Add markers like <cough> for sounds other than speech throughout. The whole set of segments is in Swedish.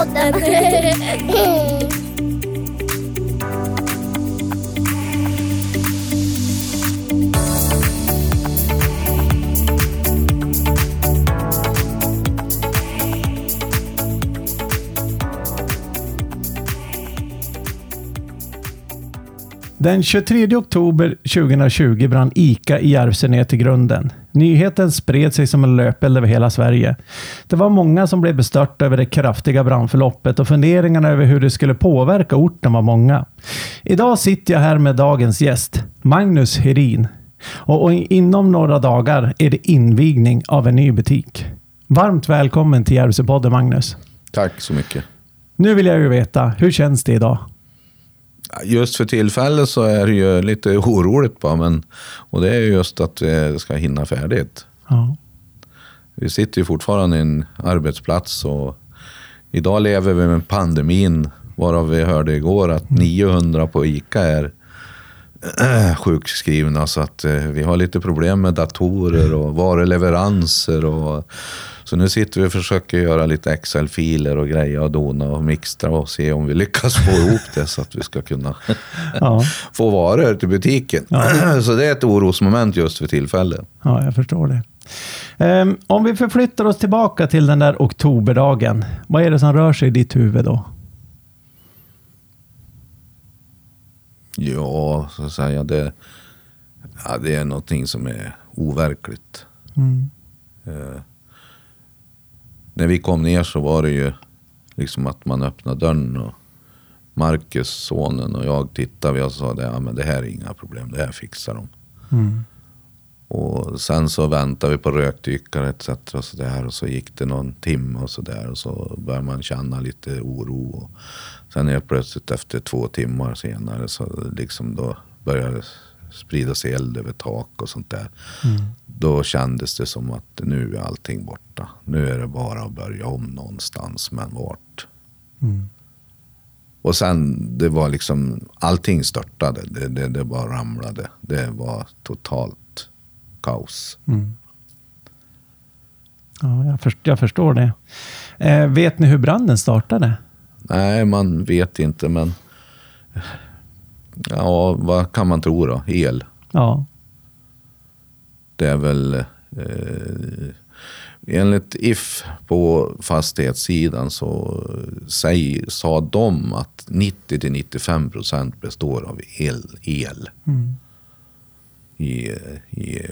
podden. Den 23 oktober 2020 brann ICA i Järvsö ner till grunden. Nyheten spred sig som en löpeld över hela Sverige. Det var många som blev bestörta över det kraftiga brandförloppet och funderingarna över hur det skulle påverka orten var många. Idag sitter jag här med dagens gäst, Magnus Herin. Och, och inom några dagar är det invigning av en ny butik. Varmt välkommen till Järvsöpodden Magnus. Tack så mycket. Nu vill jag ju veta, hur känns det idag? Just för tillfället så är det ju lite oroligt bara, men, och det är just att det ska hinna färdigt. Ja. Vi sitter ju fortfarande i en arbetsplats och idag lever vi med pandemin, varav vi hörde igår att 900 på ICA är <clears throat> sjukskrivna. Så att eh, vi har lite problem med datorer och varuleveranser. Och, så nu sitter vi och försöker göra lite Excel-filer och grejer och dona och mixtra och se om vi lyckas få <laughs> ihop det så att vi ska kunna Ja. <laughs> få varor till butiken. <clears throat> Så det är ett orosmoment just för tillfället. Ja, jag förstår det. Ehm, om vi förflyttar oss tillbaka till den där oktoberdagen. Vad är det som rör sig i ditt huvud då? Ja, så att säga, det, ja, det är någonting som är overkligt. Mm. Eh, när vi kom ner så var det ju liksom att man öppnade dörren och Marcus, sonen och jag tittade vi och sa det, ja, men det här är inga problem, det här fixar de. Mm. Och sen så väntade vi på rökdykare etc. Och så, där, och så gick det någon timme och så där. Och så började man känna lite oro. Och sen helt plötsligt efter två timmar senare så liksom då började sprida sig eld över tak och sånt där. Mm. Då kändes det som att nu är allting borta. Nu är det bara att börja om någonstans, men vart? Mm. Och sen, det var liksom, allting störtade. Det, det, det bara ramlade. Det var totalt kaos. Mm. Ja, jag, först, jag förstår det. Eh, vet ni hur branden startade? Nej, man vet inte, men... Ja, vad kan man tro då? El. Ja. Det är väl... Eh, enligt If på fastighetssidan så säg, sa de att 90-95 procent består av el. el. Mm. I, i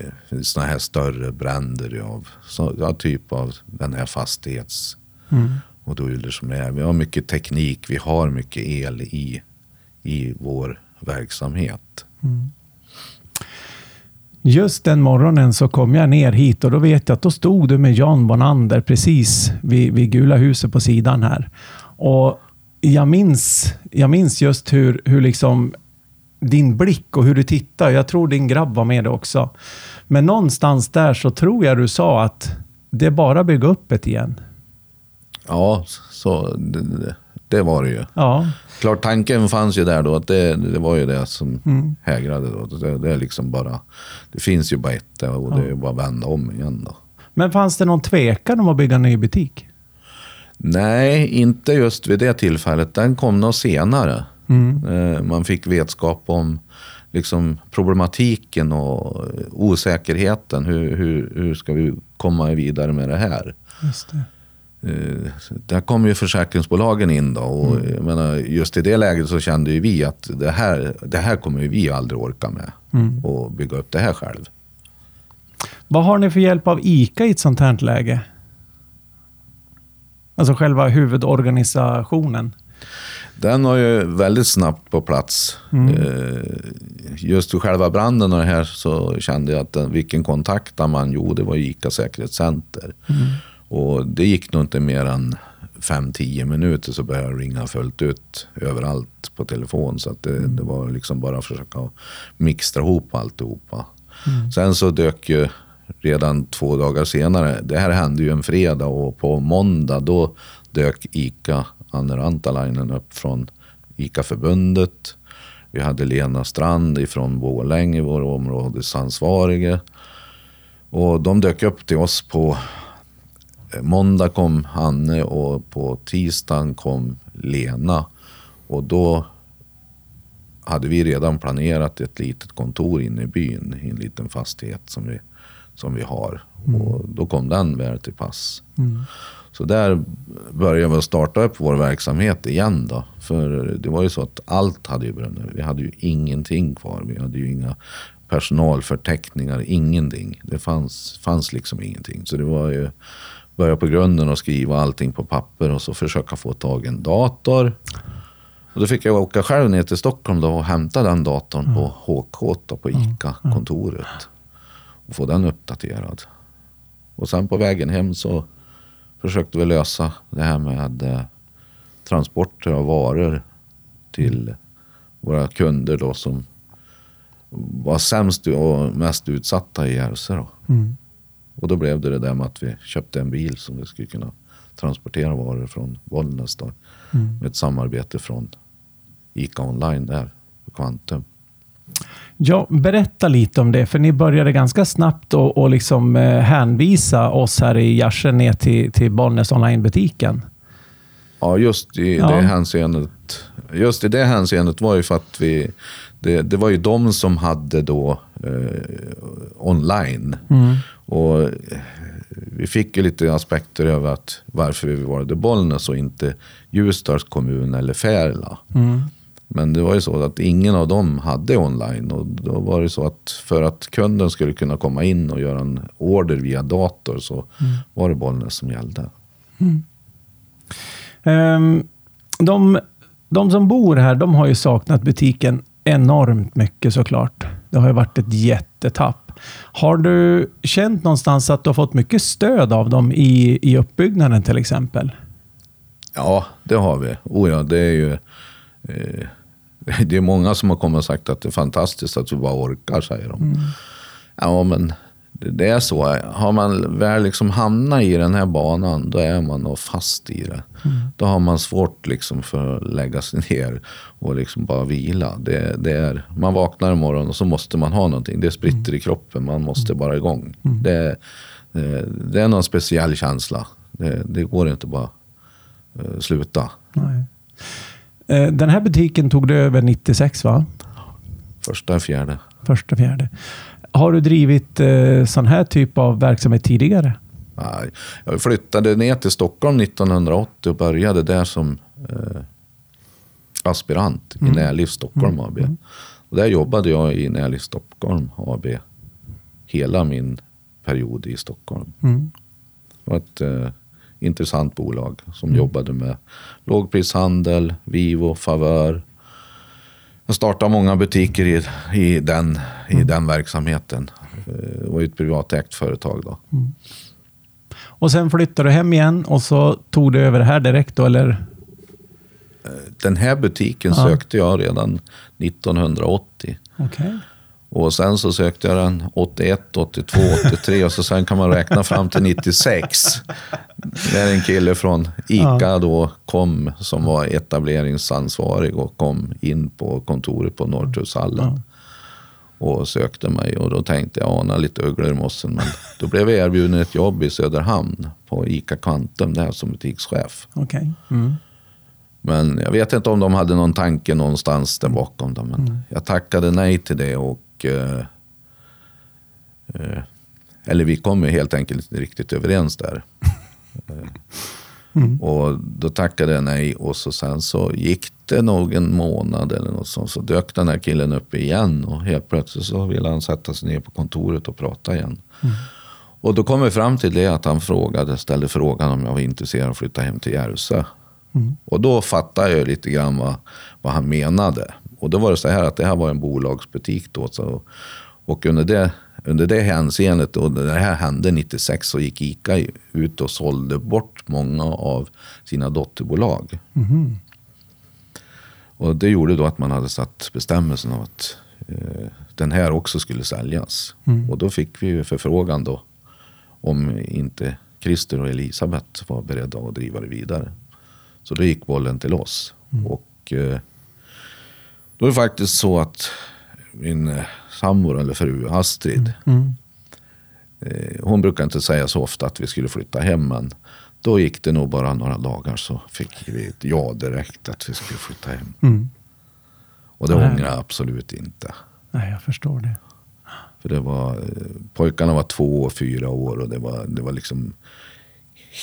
såna här större bränder av så, ja, typ av den här fastighets Mm och då som är. Vi har mycket teknik, vi har mycket el i, i vår verksamhet. Mm. Just den morgonen så kom jag ner hit och då vet jag att då stod du med Jan Bonander precis vid, vid gula huset på sidan här. Och jag minns, jag minns just hur, hur liksom din blick och hur du tittar. Jag tror din grabb var med också. Men någonstans där så tror jag du sa att det är bara att bygga upp det igen. Ja, så det, det, var det ju. Ja, Klart tanken fanns ju där då, att det, det var ju det som Mm. hägrade då. Det, det är liksom bara, det finns ju bara ett och det är bara att vända om igen då. men fanns det någon tvekan om att bygga en ny butik? Nej, inte just vid det tillfället. Den kom nog senare. Mm. Eh, Man fick vetskap om liksom, problematiken och osäkerheten. Hur, hur, hur ska vi komma vidare med det här? Just det. Eh, Där kom ju försäkringsbolagen in då. Och jag menar, just i det läget så kände ju vi att det här, det här kommer ju vi aldrig orka med. Mm. Och bygga upp det här själv. Vad har ni för hjälp av ICA i ett sånt här läge? Alltså själva huvudorganisationen. Den var ju väldigt snabbt på plats. Eh, Just vid själva branden och det här så kände jag att den, vilken kontaktar man? Jo, det var ICA Säkerhetscenter. Och det gick nog inte mer än 5-10 minuter så började det ringa fullt ut överallt på telefon. Så att det, det var liksom bara att försöka mixtra ihop alltihopa. Sen så dök ju redan två dagar senare, det här hände ju en fredag och på måndag då dök ICA Anne Rantalainen upp från ICA-förbundet. Vi hade Lena Strand ifrån Borlänge, vår områdesansvarige. Och de dök upp till oss på måndag kom Hanne och på tisdagen kom Lena. Och då hade vi redan planerat ett litet kontor inne i byn, i en liten fastighet som vi, som vi har. Mm. Och då kom den väl till pass. Mm. Så där började vi starta upp vår verksamhet igen. Då. För det var ju så att allt hade ju brunnit. Vi hade ju ingenting kvar. Vi hade ju inga personalförteckningar, ingenting. Det fanns, fanns liksom ingenting. Så det var ju börja på grunden och skriva allting på papper och så försöka få tag i en dator. Och då fick jag åka själv ner till Stockholm då och hämta den datorn mm. på HK, då, på ICA-kontoret. Och få den uppdaterad. Och sen på vägen hem så försökte vi lösa det här med eh, transporter av varor till våra kunder då som var sämst och mest utsatta i Järvsö. Mm. Och då blev det det där med att vi köpte en bil som vi skulle kunna transportera varor från Bollnäs. Då, mm. Med ett samarbete från ICA Online där, på Quantum. Ja, berätta lite om det, för ni började ganska snabbt att liksom, eh, hänvisa oss här i Järse ner till, till Bollnäs online-butiken. Ja, just i ja. det hänseendet. Just i det hänseendet var ju för att vi, det, det var ju de som hade då eh, online. Mm. Och eh, vi fick ju lite aspekter över att varför vi valde Bollnäs och inte Ljusdals kommun eller Färla. Mm. Men det var ju så att ingen av dem hade online. Och då var det så att för att kunden skulle kunna komma in och göra en order via dator så mm. var det Bollnäs som gällde. Mm. Um, de, de som bor här, de har ju saknat butiken enormt mycket såklart. Det har ju varit ett jättetapp. Har du känt någonstans att du har fått mycket stöd av dem i, i uppbyggnaden till exempel? Ja, det har vi. Oh ja, det är ju... Eh, <laughs> det är många som har kommit och sagt att det är fantastiskt att vi bara orkar, säger de. Mm. Ja, men det är så. Har man väl liksom hamnat i den här banan, då är man nog fast i det. Mm. Då har man svårt liksom för att lägga sig ner och liksom bara vila. Det, det är, man vaknar imorgon och så måste man ha någonting. Det spritter mm. i kroppen, man måste bara igång. Mm. Det, det, det, är någon speciell känsla. Det, det går inte bara uh, sluta. Nej. Eh, den här butiken tog du över 96 va? Första fjärde. Första fjärde. Har du drivit eh, sån här typ av verksamhet tidigare? Nej, jag flyttade ner till Stockholm 1980 och började där som eh, aspirant mm. i Närliv Stockholm AB. Mm. Och där jobbade jag i Närliv Stockholm AB hela min period i Stockholm. Mm. Det var ett eh, intressant bolag som mm. jobbade med lågprishandel, Vivo, Favör, jag startade många butiker i, i, den, i mm. den verksamheten. Det var ett privatägt företag. Då. Mm. Och sen flyttade du hem igen och så tog du över det här direkt då, eller? Eh, den här butiken ja. sökte jag redan 1980. Okay. Och sen så sökte jag den 81, 82, 83 och så sen kan man räkna fram till 96. När en kille från ICA ja. då kom som var etableringsansvarig och kom in på kontoret på Norrtullshallen. Ja. Och sökte mig och då tänkte jag ana lite ugglor i mossen. Men då blev jag erbjuden ett jobb i Söderhamn på ICA Quantum där som butikschef. Okay. Mm. Men jag vet inte om de hade någon tanke någonstans där bakom. Dem, men mm. jag tackade nej till det och eh, eh, eller vi kom helt enkelt inte riktigt överens där. Mm. Och då tackade jag nej och så sen så gick det nog en månad eller något sånt. Så dök den här killen upp igen och helt plötsligt så ville han sätta sig ner på kontoret och prata igen. Mm. Och då kom vi fram till det att han frågade, ställde frågan om jag var intresserad av att flytta hem till Järvsö. Mm. Och då fattade jag lite grann vad, vad han menade. Och då var det så här att det här var en bolagsbutik då. Så, och under det, under det hänseendet, och det här hände 96, så gick ICA ut och sålde bort många av sina dotterbolag. Mm. Och det gjorde då att man hade satt bestämmelsen av att eh, den här också skulle säljas. Mm. Och då fick vi förfrågan då om inte Christer och Elisabeth var beredda att driva det vidare. Så då gick bollen till oss. Mm. Och eh, då är det faktiskt så att min eh, sambo eller fru Astrid. Mm. eh, hon brukar inte säga så ofta att vi skulle flytta hem, men då gick det nog bara några dagar så fick vi ett ja direkt att vi skulle flytta hem. Mm. Och det Nej. ångrar jag absolut inte. Nej, jag förstår det. För det var, eh, pojkarna var två och fyra år och det var, det var liksom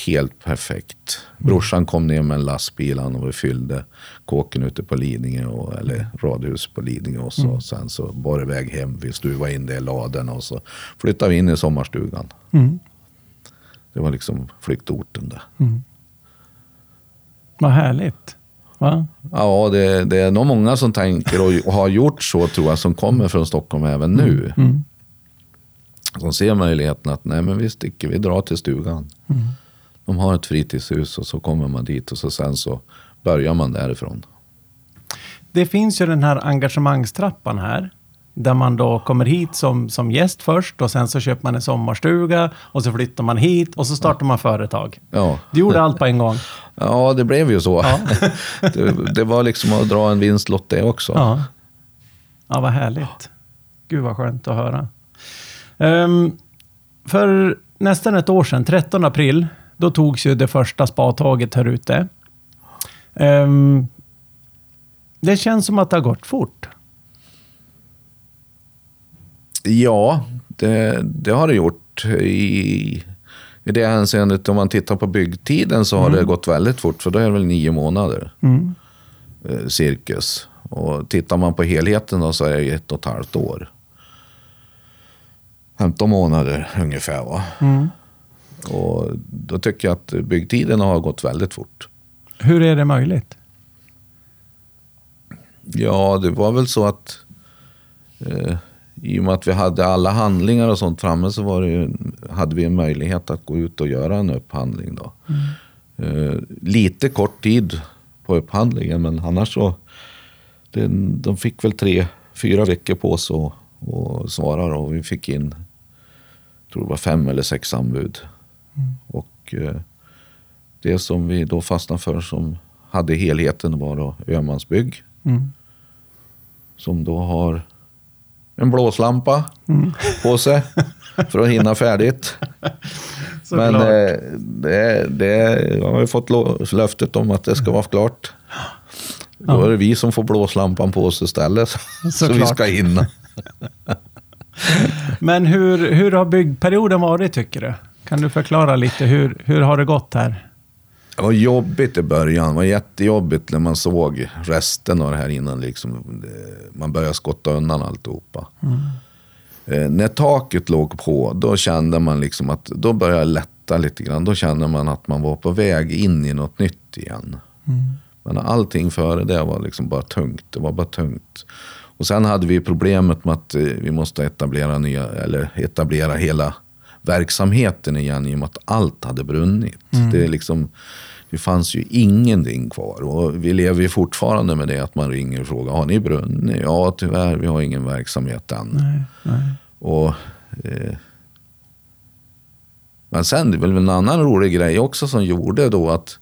helt perfekt. Brorsan kom ner med en lastbil han och vi fyllde kåken ute på Lidingö, och, eller radhus på Lidingö. Och så, Sen så bar det iväg hem, vi stuvade in det i ladorna och så flyttade vi in i sommarstugan. Mm. Det var liksom flyktorten där. Vad härligt. Va? Ja, det, det är nog många som tänker och, har gjort så tror jag, som kommer från Stockholm även nu. Mm. Som ser möjligheten att nej men vi sticker, vi drar till stugan. De har ett fritidshus och så kommer man dit och så sen så börjar man därifrån. Det finns ju den här engagemangstrappan här. Där man då kommer hit som, som gäst först och sen så köper man en sommarstuga och så flyttar man hit och så startar man företag. Ja, Du gjorde allt på en gång. <laughs> ja det blev ju så. Ja. <laughs> det, det var liksom att dra en vinstlott det också. Ja. ja, vad härligt. Gud vad skönt att höra. Ehm, för nästan ett år sedan, 13 april, då togs ju det första spadtaget här ute. Ehm, det känns som att det har gått fort. Ja, det, det har det gjort. I, I det hänseendet, om man tittar på byggtiden så har det gått väldigt fort. För då är det väl nio månader Mm. eh, cirkus. Och tittar man på helheten då så är det ett och ett halvt år. 15 månader ungefär. Va? Mm. Och då tycker jag att byggtiden har gått väldigt fort. Hur är det möjligt? Ja, det var väl så att eh, i och med att vi hade alla handlingar och sånt framme så var det ju, hade vi en möjlighet att gå ut och göra en upphandling. Då. Eh, lite kort tid på upphandlingen men annars så det, de fick väl tre, fyra veckor på sig att svara och vi fick in tror det var fem eller sex anbud. Och eh, det som vi då fastnade för som hade helheten var då Öhmansbygg Mm. som då har en blåslampa Mm. på sig <laughs> för att hinna färdigt. <laughs> Men eh, det, det, jag har ju fått löftet om att det ska vara klart. Då är det vi som får blåslampan på oss istället. Så, <laughs> så vi ska hinna. Men hur, hur har byggperioden varit tycker du? Kan du förklara lite hur, hur har det gått här? Det var jobbigt i början. Det var jättejobbigt när man såg resten av det här innan liksom, man började skotta undan alltihopa. Eh, när taket låg på, då kände man liksom att då började det lätta lite grann. Då kände man att man var på väg in i något nytt igen. Men allting före det var liksom bara tungt. Det var bara tungt. Och sen hade vi problemet med att eh, vi måste etablera, nya, eller etablera hela verksamheten igen i och med att allt hade brunnit. Det, är liksom, det fanns ju ingenting kvar. Och vi lever ju fortfarande med det att man ringer och frågar, har ni brunnit? Ja, tyvärr, vi har ingen verksamhet än. Nej, nej. Och, eh, men sen, det är väl en annan rolig grej också som gjorde då att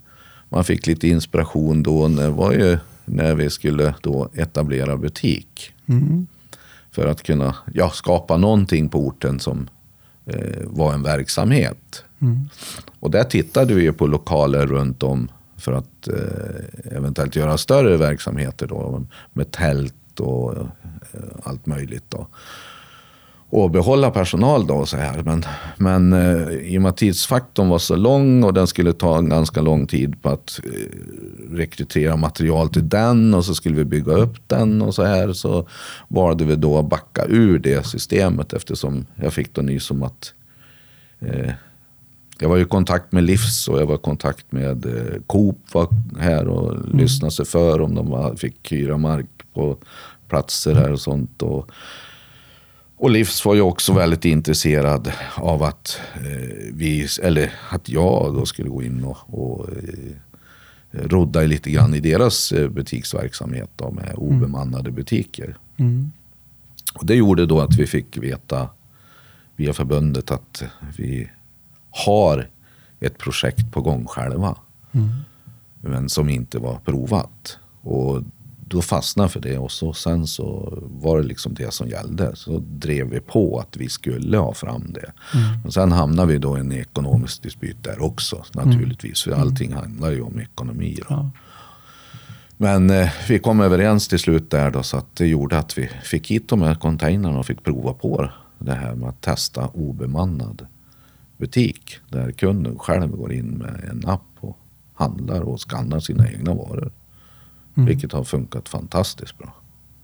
man fick lite inspiration då. Det var ju när vi skulle då etablera butik. Mm. För att kunna ja, skapa någonting på orten som var en verksamhet. Mm. Och där tittade vi på lokaler runt om för att eh, eventuellt göra större verksamheter då, med tält och eh, allt möjligt. Då. Och behålla personal då så här. Men, men eh, i och med att tidsfaktorn var så lång och den skulle ta en ganska lång tid på att eh, rekrytera material till den och så skulle vi bygga upp den och så här. Så valde vi då att backa ur det systemet eftersom jag fick då nys om att eh, jag var i kontakt med Livs och jag var i kontakt med eh, Coop var här och lyssnade sig för om de var, fick hyra mark på platser här och sånt. Och, och Livs var ju också väldigt intresserad av att, eh, vi, eller att jag då skulle gå in och, och eh, rodda lite grann i deras eh, butiksverksamhet då, med obemannade butiker. Mm. Och det gjorde då att vi fick veta via förbundet att vi har ett projekt på gång själva. Mm. Men som inte var provat. Och då fastnade för det och så, sen så var det liksom det som gällde. Så drev vi på att vi skulle ha fram det. Mm. Och sen hamnade vi då i en ekonomisk dispyt där också naturligtvis. För allting handlar ju om ekonomi. Ja. Men eh, vi kom överens till slut där då, så att det gjorde att vi fick hit de här containrarna och fick prova på det här med att testa obemannad butik. Där kunden själv går in med en app och handlar och skannar sina egna varor. Mm. Vilket har funkat fantastiskt bra.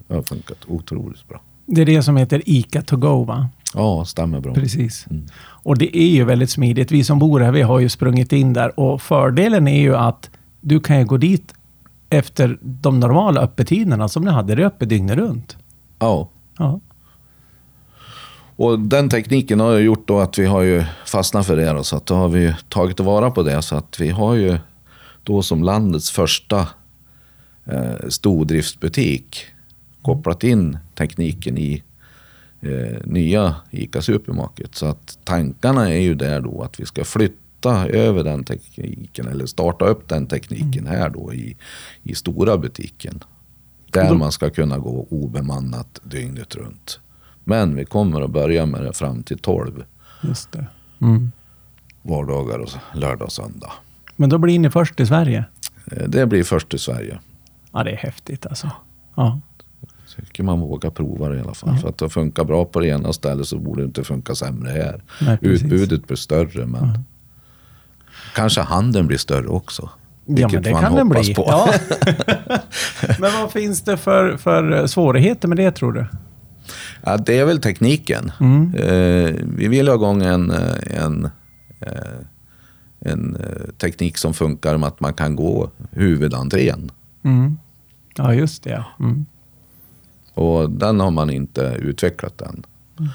Det har funkat otroligt bra. Det är det som heter ICA to go va? Ja, stämmer bra. Precis. Mm. Och det är ju väldigt smidigt. Vi som bor här, vi har ju sprungit in där och fördelen är ju att du kan ju gå dit efter de normala öppettiderna som ni hade det öppet dygnet runt. Ja. ja. Och den tekniken har ju gjort då att vi har ju fastnat för det. Då, så att då har vi tagit vara på det. Så att vi har ju då som landets första eh, stordriftsbutik kopplat in tekniken i eh, nya ICA Supermarket. Så att tankarna är ju där då att vi ska flytta över den tekniken eller starta upp den tekniken mm. här då i, i stora butiken. Där man ska kunna gå obemannat dygnet runt. Men vi kommer att börja med det fram till 12. Just det. Mm. Vardagar, och lördag och söndag. Men då blir ni först i Sverige? Eh, det blir först i Sverige. Ja, det är häftigt alltså. Ja. Tycker man vågar prova det i alla fall. Ja. För att det funkar bra på det ena stället så borde det inte funka sämre här. Nej, Utbudet blir större men ja. kanske handeln blir större också. Ja, men det kan den bli. Ja. <laughs> men vad finns det för, för svårigheter med det tror du? Ja, det är väl tekniken. Mm. Eh, vi vill ha igång en, eh, en, eh, en, en teknik som funkar med att man kan gå huvudentrén. Mm. Ja, just det. Mm. Och den har man inte utvecklat än. Mm.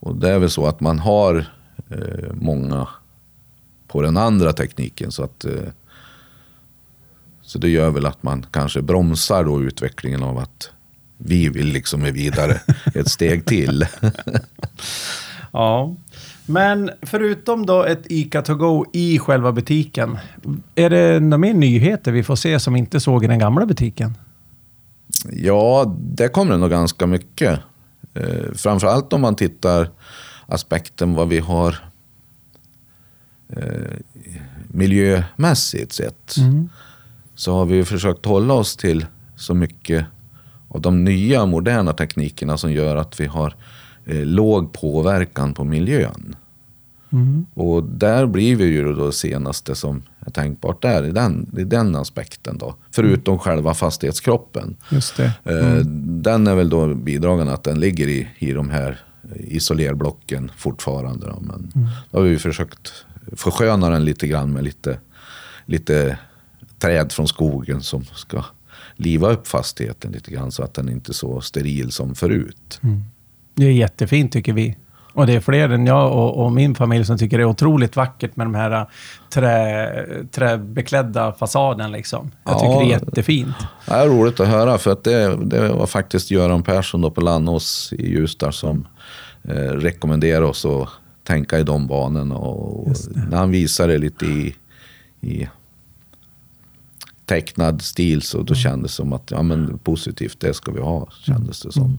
Och det är väl så att man har eh, många på den andra tekniken. Så, att, eh, så det gör väl att man kanske bromsar då utvecklingen av att vi vill liksom vidare <laughs> ett steg till. ja, men förutom då ett ICA to go i själva butiken, är det några mer nyheter vi får se som inte såg i den gamla butiken? Ja, det kommer det nog ganska mycket. Eh, framförallt om man tittar aspekten vad vi har eh, miljömässigt sett. Mm. Så har vi försökt hålla oss till så mycket av de nya moderna teknikerna som gör att vi har eh, låg påverkan på miljön. Mm. Och där blir vi ju då det senaste som är tänkbart där, i den, i den aspekten. Då. Förutom mm. själva fastighetskroppen. Just det. Eh, mm. Den är väl då bidragande att den ligger i, i de här isolerblocken fortfarande. Då. Men mm. då har vi försökt försköna den lite grann med lite, lite träd från skogen som ska liva upp fastigheten lite grann så att den inte är så steril som förut. Mm. Det är jättefint tycker vi. Och det är fler än jag och, och, min familj som tycker det är otroligt vackert med de här äh, trä, träbeklädda fasaden. Liksom. Jag ja, tycker det är jättefint. Det är roligt att höra för att det, det var faktiskt Göran Persson då på Landås i Ljusdal som eh, rekommenderade oss att tänka i de banorna. Och när han visade det lite i, i tecknad stil så då mm. kändes det som att ja, men positivt, det ska vi ha. kändes det som.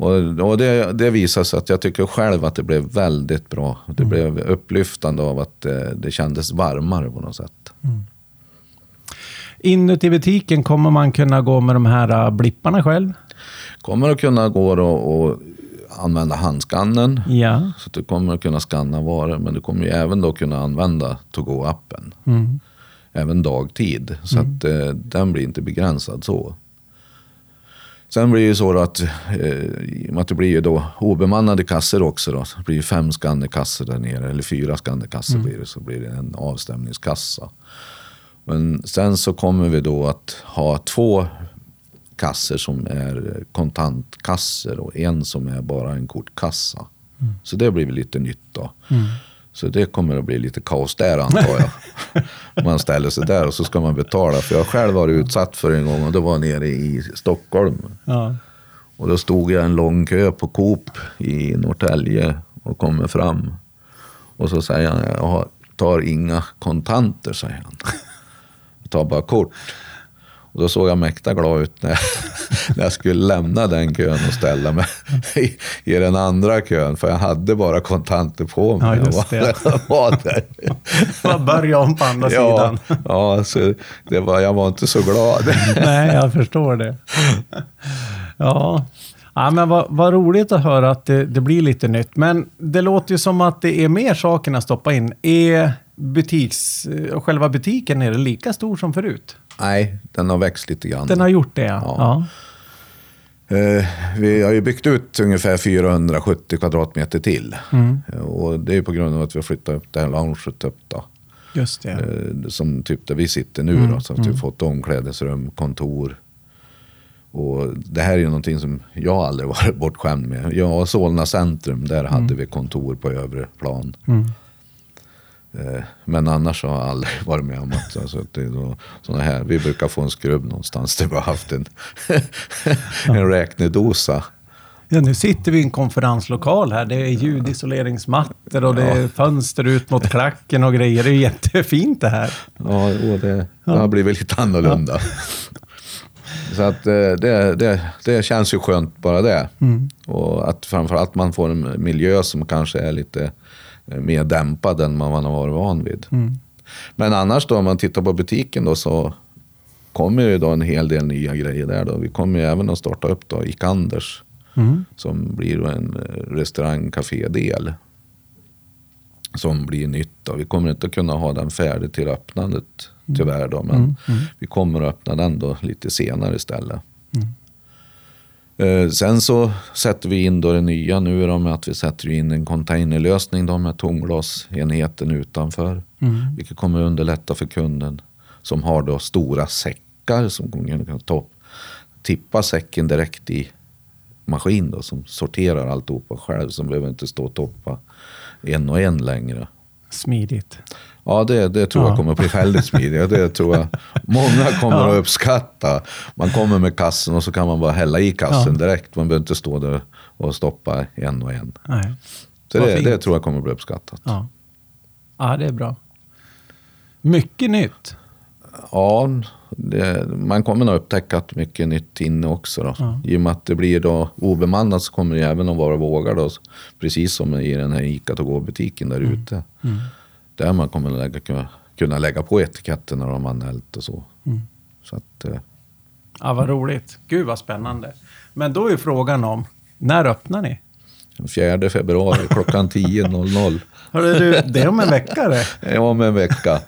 Och, och det, det visade sig att jag tycker själv att det blev väldigt bra. Det mm. blev upplyftande av att det, det kändes varmare på något sätt. Mm. Inuti butiken, kommer man kunna gå med de här äh, blipparna själv? Kommer att kunna gå och, och använda handskannen. Ja. Så du kommer att kunna skanna varor. Men du kommer ju även då kunna använda To-Go-appen. Mm även dagtid. Så mm. att eh, den blir inte begränsad så. Sen blir det ju så att, eh, att det blir ju då obemannade kassor också. Då. Det blir fem skannerkassor där nere, eller fyra skannerkassor mm. blir det. Så blir det en avstämningskassa. Men sen så kommer vi då att ha två kassor som är kontantkassor och en som är bara en kortkassa. Mm. Så det blir lite nytt då. Mm. Så det kommer att bli lite kaos där antar jag. <laughs> man ställer sig där och så ska man betala. För jag själv varit utsatt för en gång och det var nere i Stockholm. Ja. Och då stod jag en lång kö på Coop i Norrtälje och kommer fram. Och så säger han, jag tar inga kontanter, säger han. Jag tar bara kort. Och då såg jag mäkta glad ut när, <laughs> när jag skulle lämna den kön och ställa mig i, i den andra kön. För jag hade bara kontanter på mig. Ja, just Jag var, <laughs> där. <laughs> Man börjar om på andra Ja, sidan. ja så det var, jag var inte så glad. Nej, jag förstår det. Ja, ja men vad, vad roligt att höra att det, det blir lite nytt. Men det låter ju som att det är mer saker att stoppa in. Är butiks, själva butiken är det lika stor som förut? Nej, den har växt lite grann. Den har gjort det, ja. Ja. Eh, vi har ju byggt ut ungefär 470 kvadratmeter till. Mm. Och det är på grund av att vi har flyttat upp det här lounget upp då. Just det. Eh, Som typ där vi sitter nu Mm, då. Så att vi har fått omklädningsrum, kontor. Och det här är ju någonting som jag aldrig <laughs> varit bortskämd med. Jag och Solna centrum, där hade vi kontor på övre plan. Mm. Eh, Men annars har jag aldrig <laughs> varit med om att, alltså, det är då, såna här, vi brukar få en skrubb någonstans där vi har haft en, <laughs> en räknedosa. Ja, nu sitter vi i en konferenslokal här. Det är ljudisoleringsmattor och det är fönster ut mot klacken och grejer. Det är jättefint det här. Ja, och det, det har blivit lite annorlunda. <laughs> Så att eh, det, det, det känns ju skönt bara det. Och att framförallt man får en miljö som kanske är lite mer dämpad än man har varit van vid. Men annars då, om man tittar på butiken då så kommer ju då en hel del nya grejer där då. Vi kommer ju även att starta upp då Ikanders Mm. som blir en eh, restaurang del Som blir nytt. Då. Vi kommer inte att kunna ha den färdig till öppnandet tyvärr. Då, men vi kommer att öppna den då lite senare istället. Eh, sen så sätter vi in då det nya nu då med att vi sätter in en containerlösning då med tomglasenheten utanför. Mm. Vilket kommer underlätta för kunden som har då stora säckar som kunna ta, tippa säcken direkt i maskin då, som sorterar alltihopa själv. Som behöver inte stå och toppa en och en längre. Smidigt. Ja, det, det tror Ja. jag kommer bli väldigt smidigt. Det tror jag många kommer Ja. att uppskatta. Man kommer med kassen och så kan man bara hälla i kassen direkt. Man behöver inte stå där och stoppa en och en. Nej. Så det, det tror jag kommer bli uppskattat. Ja. ja, det är bra. Mycket nytt. Ja, det, man kommer nog upptäcka att mycket nytt inne också. Då. Ja. I och med att det blir då obemannat så kommer det även att vara vågar. Då, precis som i den här Ica to go-butiken där Mm. ute. Där man kommer lägga, kunna, kunna lägga på etiketterna när de anmält och så. Mm. Så att, eh, Ja, vad roligt. Gud vad spännande. Men då är frågan om, när öppnar ni? den 4 februari klockan 10.00. Hörru du, det är om en vecka det. <laughs> Är om en vecka.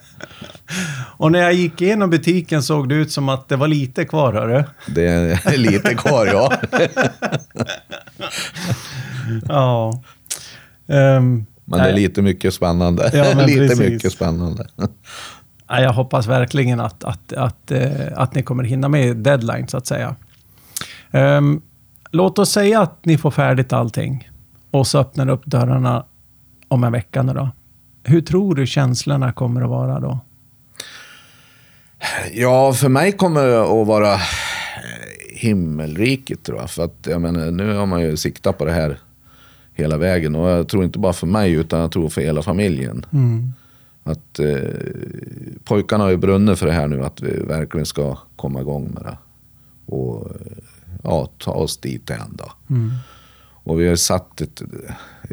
Och när jag gick igenom butiken såg det ut som att det var lite kvar, hörru. Det är <laughs> lite kvar ja. <laughs> Ja. Ehm, Men det är lite mycket spännande. Ja, men <laughs> lite precis. mycket spännande. Jag hoppas verkligen att, att, att, eh, att ni kommer hinna med deadline, så att säga. Ehm, låt oss säga att ni får färdigt allting och så öppnar upp dörrarna om en vecka nu då. Hur tror du känslorna kommer att vara då? Ja, för mig kommer det att vara eh, himmelriket tror jag. För att jag menar, nu har man ju siktat på det här hela vägen. Och jag tror inte bara för mig utan jag tror för hela familjen. Mm. Att eh, pojkarna har ju brunnit för det här nu. Att vi verkligen ska komma igång med det. Och eh, ja, ta oss dit än då. Mm. Och vi har satt ett,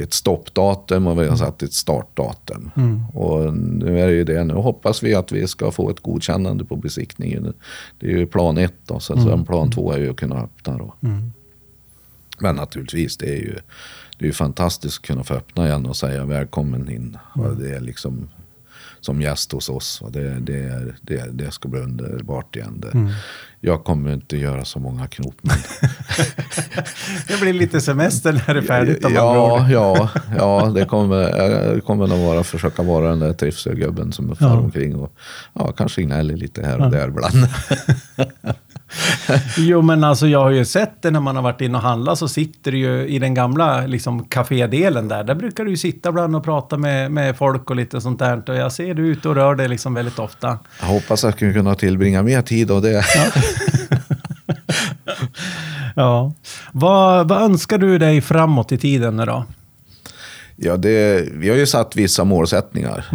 ett stoppdatum och vi har satt ett startdatum. Mm. Och nu är det ju det. Nu hoppas vi att vi ska få ett godkännande på besiktningen. Det är ju plan ett då. Så sen plan två är ju att kunna öppna då. Mm. Men naturligtvis, det är ju, det är ju fantastiskt att kunna få öppna igen och säga välkommen in. Och det är liksom som gäst hos oss. Och det, det, är, det, det ska bli underbart igen. Det, Jag kommer inte göra så många knop. Men, <laughs> Det blir lite semester när det är färdigt. om ja, ja, ja, det kommer, jag kommer nog vara, försöka vara den där trivselgubben som far Ja. omkring och ja, kanske gnäller lite här och där ibland. <laughs> Jo, men alltså jag har ju sett det när man har varit inne och handlat så sitter du ju i den gamla liksom kafédelen där. Där brukar du ju sitta ibland och prata med, med folk och lite sånt där. Och jag ser du ute och rör dig liksom väldigt ofta. Jag hoppas att jag ska kunna tillbringa mer tid och det. Ja. <laughs> Vad, vad önskar du dig framåt i tiden nu då? Ja, det, vi har ju satt vissa målsättningar.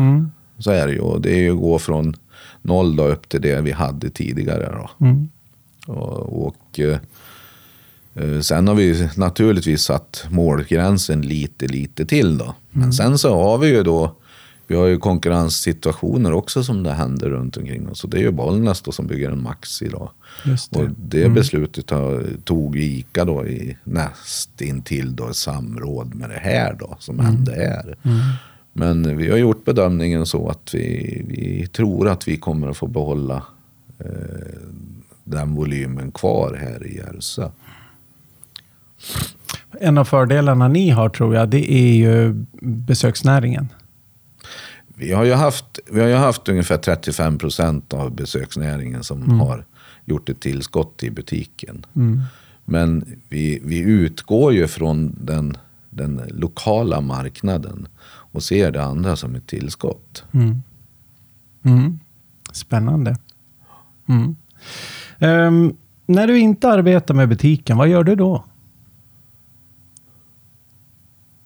Så är det ju. Och det är ju att gå från noll då upp till det vi hade tidigare. Då. Mm. Och, och eh, sen har vi naturligtvis satt målgränsen lite, lite till då. Men sen så har vi ju då vi har ju konkurrenssituationer också som det händer runt omkring oss. Och det är ju Bollnäs då som bygger en Max idag. Det. Och det beslutet har, tog ICA då i nästintill då samråd med det här då som hände här. Men vi har gjort bedömningen så att vi, vi tror att vi kommer att få behålla eh, den volymen kvar här i Järvsö. En av fördelarna ni har tror jag, det är ju besöksnäringen. Vi har ju haft, vi har ju haft ungefär 35 procent av besöksnäringen som har gjort ett tillskott i butiken. Men vi, vi utgår ju från den, den lokala marknaden och ser det andra som ett tillskott. Mm. Spännande. Mm. Ehm, när du inte arbetar med butiken, vad gör du då?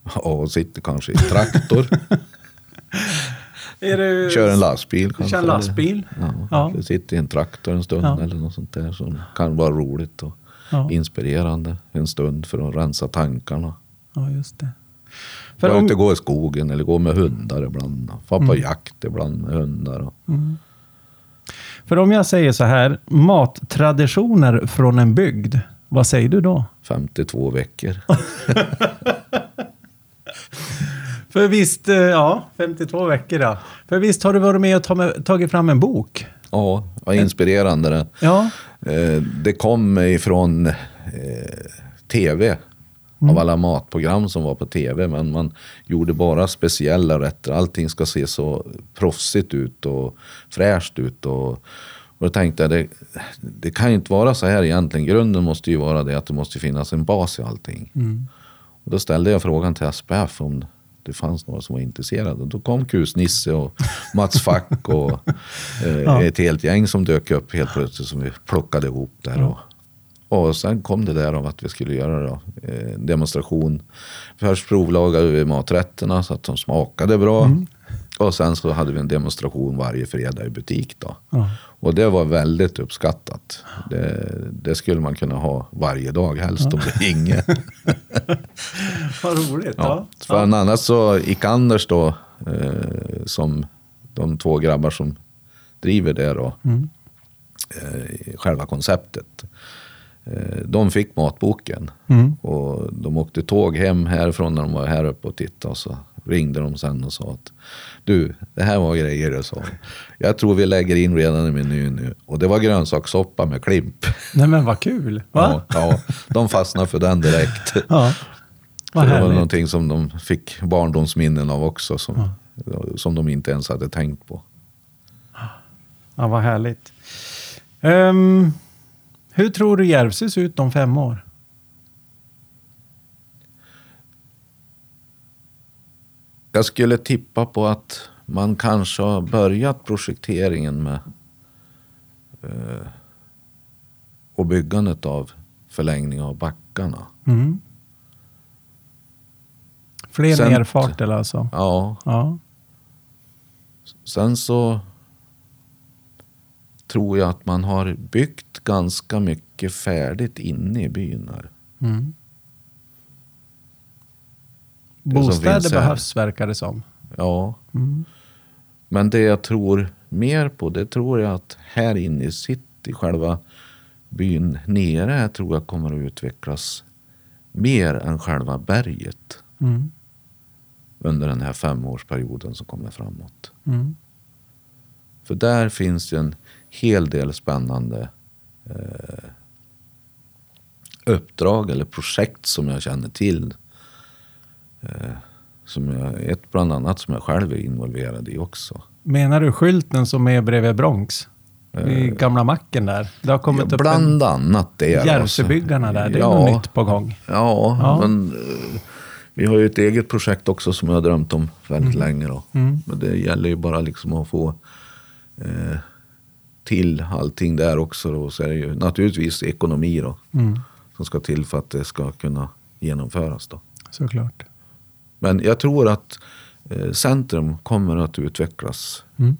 Och sitter kanske i traktor, <laughs> Du... kör en lastbil kanske. Kör en lastbil? Ja, Ja. eller sitter i en traktor en stund Ja. eller något sånt där som kan vara roligt och Ja. inspirerande en stund för att rensa tankarna. Ja, just det. För om, inte gå i skogen eller gå med hundar ibland. Få på jakt ibland med hundar. Och, för om jag säger så här, mattraditioner från en bygd, vad säger du då? 52 veckor. <laughs> För visst, eh, ja, 52 veckor ja. För visst har du varit med och tagit fram en bok? Ja, vad inspirerande det. Ja. Eh, Det kom ifrån eh, tv. Av alla matprogram som var på tv. Men man gjorde bara speciella rätter. Allting ska se så proffsigt ut och fräscht ut. Och, och då tänkte jag, det, det kan ju inte vara så här egentligen. Grunden måste ju vara det att det måste finnas en bas i allting. Och då ställde jag frågan till SPF om det fanns några som var intresserade. Då kom Kusnisse och Mats Fack och <laughs> eh, ett helt gäng som dök upp helt plötsligt som vi plockade ihop där. Och, och sen kom det där av att vi skulle göra då, eh, demonstration. Först provlagade vi maträtterna så att de smakade bra. Och sen så hade vi en demonstration varje fredag i butik. Då. Ja. Och det var väldigt uppskattat. Det, det skulle man kunna ha varje dag helst om det ginge. <laughs> Vad roligt. Ja. För en annat så gick Anders då, eh, som de två grabbar som driver det då, eh, själva konceptet. Eh, de fick matboken Mm. och de åkte tåg hem härifrån när de var här uppe och tittade. Och så ringde de sen och sa att du, det här var grejer du sa. Jag tror vi lägger in redan i menyn nu. Och det var grönsakssoppa med klimp. Nej men vad kul. Va? Ja, ja, de fastnade för den direkt. <laughs> Ja. Vad det var någonting som de fick barndomsminnen av också. Som, som de inte ens hade tänkt på. Ja, vad härligt. Ehm, hur tror du Järvsö ser ut om fem år? Jag skulle tippa på att man kanske har börjat projekteringen med eh, och byggandet av förlängning av backarna. Mm. Fler Sen- nerfarter alltså? Ja, Ja. sen så tror jag att man har byggt ganska mycket färdigt inne i byn här. Mm. Bostäder behövs verkar det som. Ja, Mm. Men det jag tror mer på, det tror jag att här inne i city, själva byn nere, här tror jag kommer att utvecklas mer än själva berget Mm. under den här femårsperioden som kommer framåt. Mm. För där finns ju en hel del spännande eh, uppdrag eller projekt som jag känner till. Eh, som jag, ett bland annat som jag själv är involverad i också. Menar du skylten som är bredvid Bronx? I gamla macken där. Det har kommit Ja, upp bland annat det. en. Järvsöbyggarna där. Det är ja, något nytt på gång. Ja, Ja. men eh, vi har ju ett eget projekt också som jag har drömt om väldigt länge. Då. Mm. Men det gäller ju bara liksom att få eh, till allting där också. Då. Så är det ju naturligtvis ekonomi då, Mm. som ska till för att det ska kunna genomföras. Då. Såklart. Men jag tror att eh, centrum kommer att utvecklas Mm.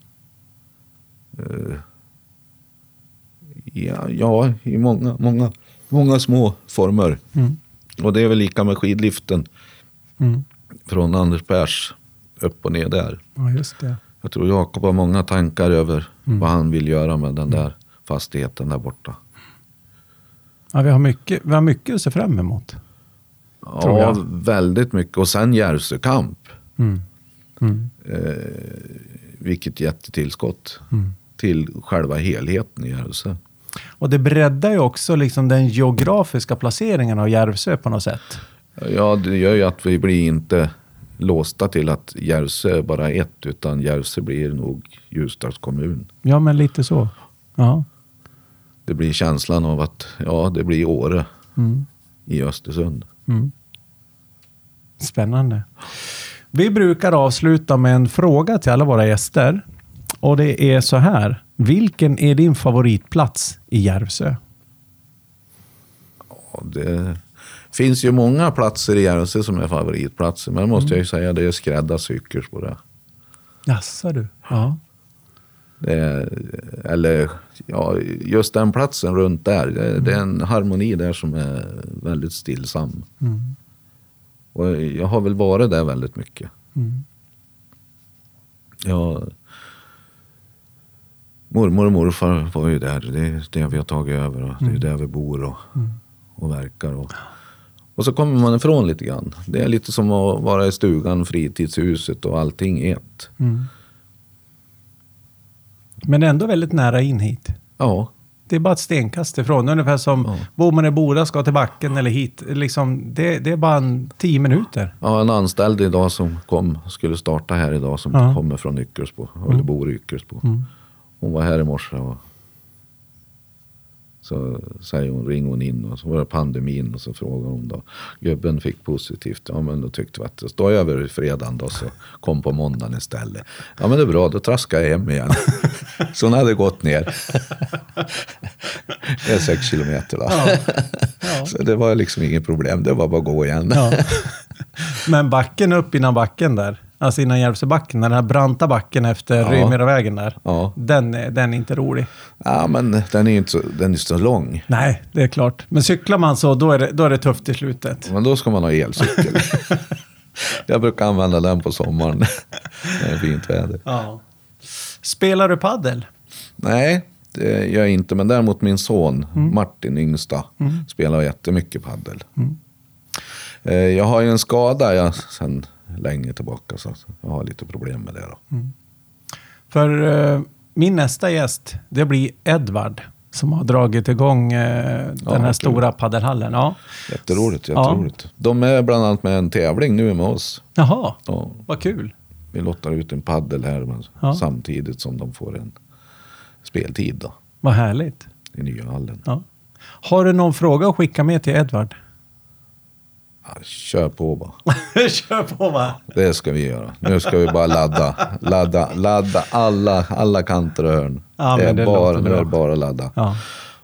Eh, ja, ja, i många, många, många små former. Mm. Och det är väl lika med skidliften Mm. från Anders Pers upp och ner där. Ja, just det. Jag tror Jakob har många tankar över Mm. vad han vill göra med den där fastigheten där borta. Ja, vi, har mycket, vi har mycket att se fram emot. Ja, väldigt mycket. Och sen Järvsökamp. Mm. Mm. Vilket jättetillskott Mm. till själva helheten i Järvsö. Och det breddar ju också liksom den geografiska placeringen av Järvsö på något sätt. Ja, det gör ju att vi blir inte låsta till att Järvsö är bara ett, utan Järvsö blir nog Ljusdals kommun. Ja, men lite så. Ja. Det blir känslan av att ja, det blir Åre Mm. i Östersund. Mm. Spännande. Vi brukar avsluta med en fråga till alla våra gäster. Och det är så här. Vilken är din favoritplats i Järvsö? Ja, det finns ju många platser i Järvsö som är favoritplatser, men måste jag ju säga det är skräddarcykeln på det. Jaså du? Ja. Är, eller ja, just den platsen runt där, det, det är en harmoni där som är väldigt stillsam. Mm. Och jag har väl varit där väldigt mycket. Mm. Ja, mormor och morfar var ju där. Det är det vi har tagit över och det är där vi bor och, och verkar. Och, och så kommer man ifrån lite grann. Det är lite som att vara i stugan, fritidshuset och allting i ett. Mm. Men ändå väldigt nära in hit. Ja, Det är bara ett stenkast ifrån. Ungefär som Ja. bor man i Boda ska till backen eller hit. Liksom, det, det är bara en tio minuter. Ja, en anställd idag som kom, skulle starta här idag som Ja. kommer från Yckersbo, eller bor i Yckersbo. Mm. Hon var här i morse och så säger hon, ringer hon in och så var det pandemin och så frågar hon då. Gubben fick positivt. Ja men då tyckte vi att det står över fredagen då så kom på måndagen istället. Ja men det är bra, då traskar jag hem igen. så hon hade gått ner. det är sex kilometer då. Ja. Så det var liksom inget problem, det var bara att gå igen. Ja. Men backen upp innan backen där. Alltså innan Järvsöbacken, den här branta backen efter Ja. Rymeravägen där. Ja. Den, den är inte rolig. Ja, men den är ju inte så, den är så lång. Nej, det är klart. Men cyklar man så, då är det, då är det tufft i slutet. Men då ska man ha elcykel. <laughs> Jag brukar använda den på sommaren. när det är fint väder. Ja. Spelar du paddel? Nej, det gör jag inte. Men däremot min son Martin, yngsta, spelar jättemycket paddel. Eh, Jag har ju en skada jag, sen länge tillbaka. Så jag har lite problem med det. Då. För eh, min nästa gäst, det blir Edvard. Som har dragit igång eh, den vad här kul. stora paddelhallen. Ja. Jätteroligt, jätteroligt. De är bland annat med en tävling nu med oss. Jaha, Ja, vad kul. vi lottar ut en paddel här men Ja. samtidigt som de får en speltid då, Vad härligt. i nya hallen. Ja. Har du någon fråga att skicka med till Edvard? Kör på bara. <laughs> Kör på va? Det ska vi göra. Nu ska vi bara ladda, ladda, ladda alla, alla kanter och hörn. Ja, det är det bara, nu är det bara ladda. Ja.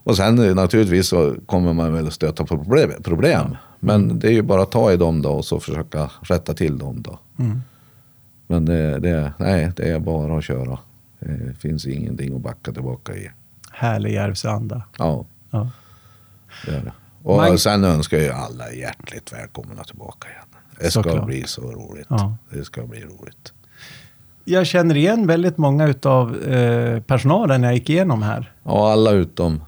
Och sen eh, naturligtvis så kommer man väl stöta på problem. problem. Men det är ju bara att ta i dem då och så försöka rätta till dem då. Mm. Men det, det, nej, det är bara att köra. Det finns ingenting att backa tillbaka i. Härlig Järvsöanda. Ja, Ja. det är det. Och Man- sen önskar jag alla hjärtligt välkomna tillbaka igen. Det ska Såklart. bli så roligt. Ja. Det ska bli roligt. Jag känner igen väldigt många utav eh, personalen jag gick igenom här. Ja, alla utom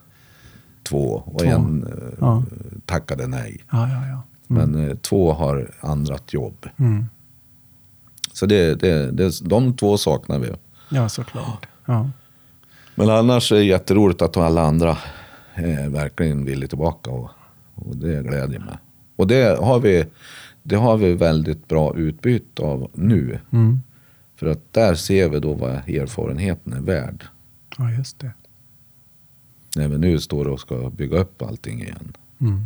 två. Och Två. en eh, Ja. tackade nej. Ja, ja, ja. Men eh, två har andrat jobb. Mm. Så det, det, det, de två saknar vi. Ja, såklart. Ja. Men annars är det jätteroligt att alla andra eh, verkligen vill tillbaka. Och, och det glädjer mig. Och det har, vi, det har vi väldigt bra utbyte av nu. Mm. För att där ser vi då vad erfarenheten är värd. ja, just det. När vi nu står och ska bygga upp allting igen. Mm.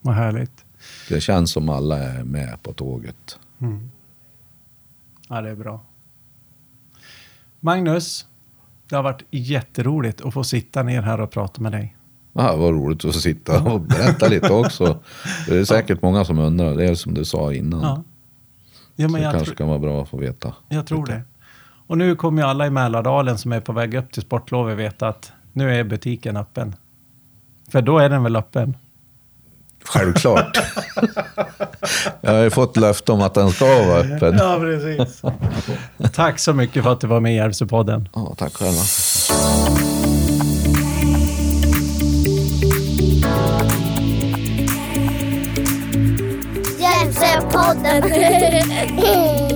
Vad härligt. Det känns som alla är med på tåget. Mm. Ja, det är bra. Magnus, det har varit jätteroligt att få sitta ner här och prata med dig. Ja, vad roligt att sitta och berätta lite också. Det är säkert många som undrar. Det är som du sa innan. Ja, ja men det kanske kan vara bra att få veta. jag tror det. Och nu kommer ju alla i Mälardalen som är på väg upp till sportlovet veta att nu är butiken öppen. För då är den väl öppen? Självklart. <laughs> Jag har ju fått löfte om att den ska vara öppen. Ja, precis. Tack så mycket för att du var med i Järvsöpodden. Ja, tack själva. ったね。<laughs>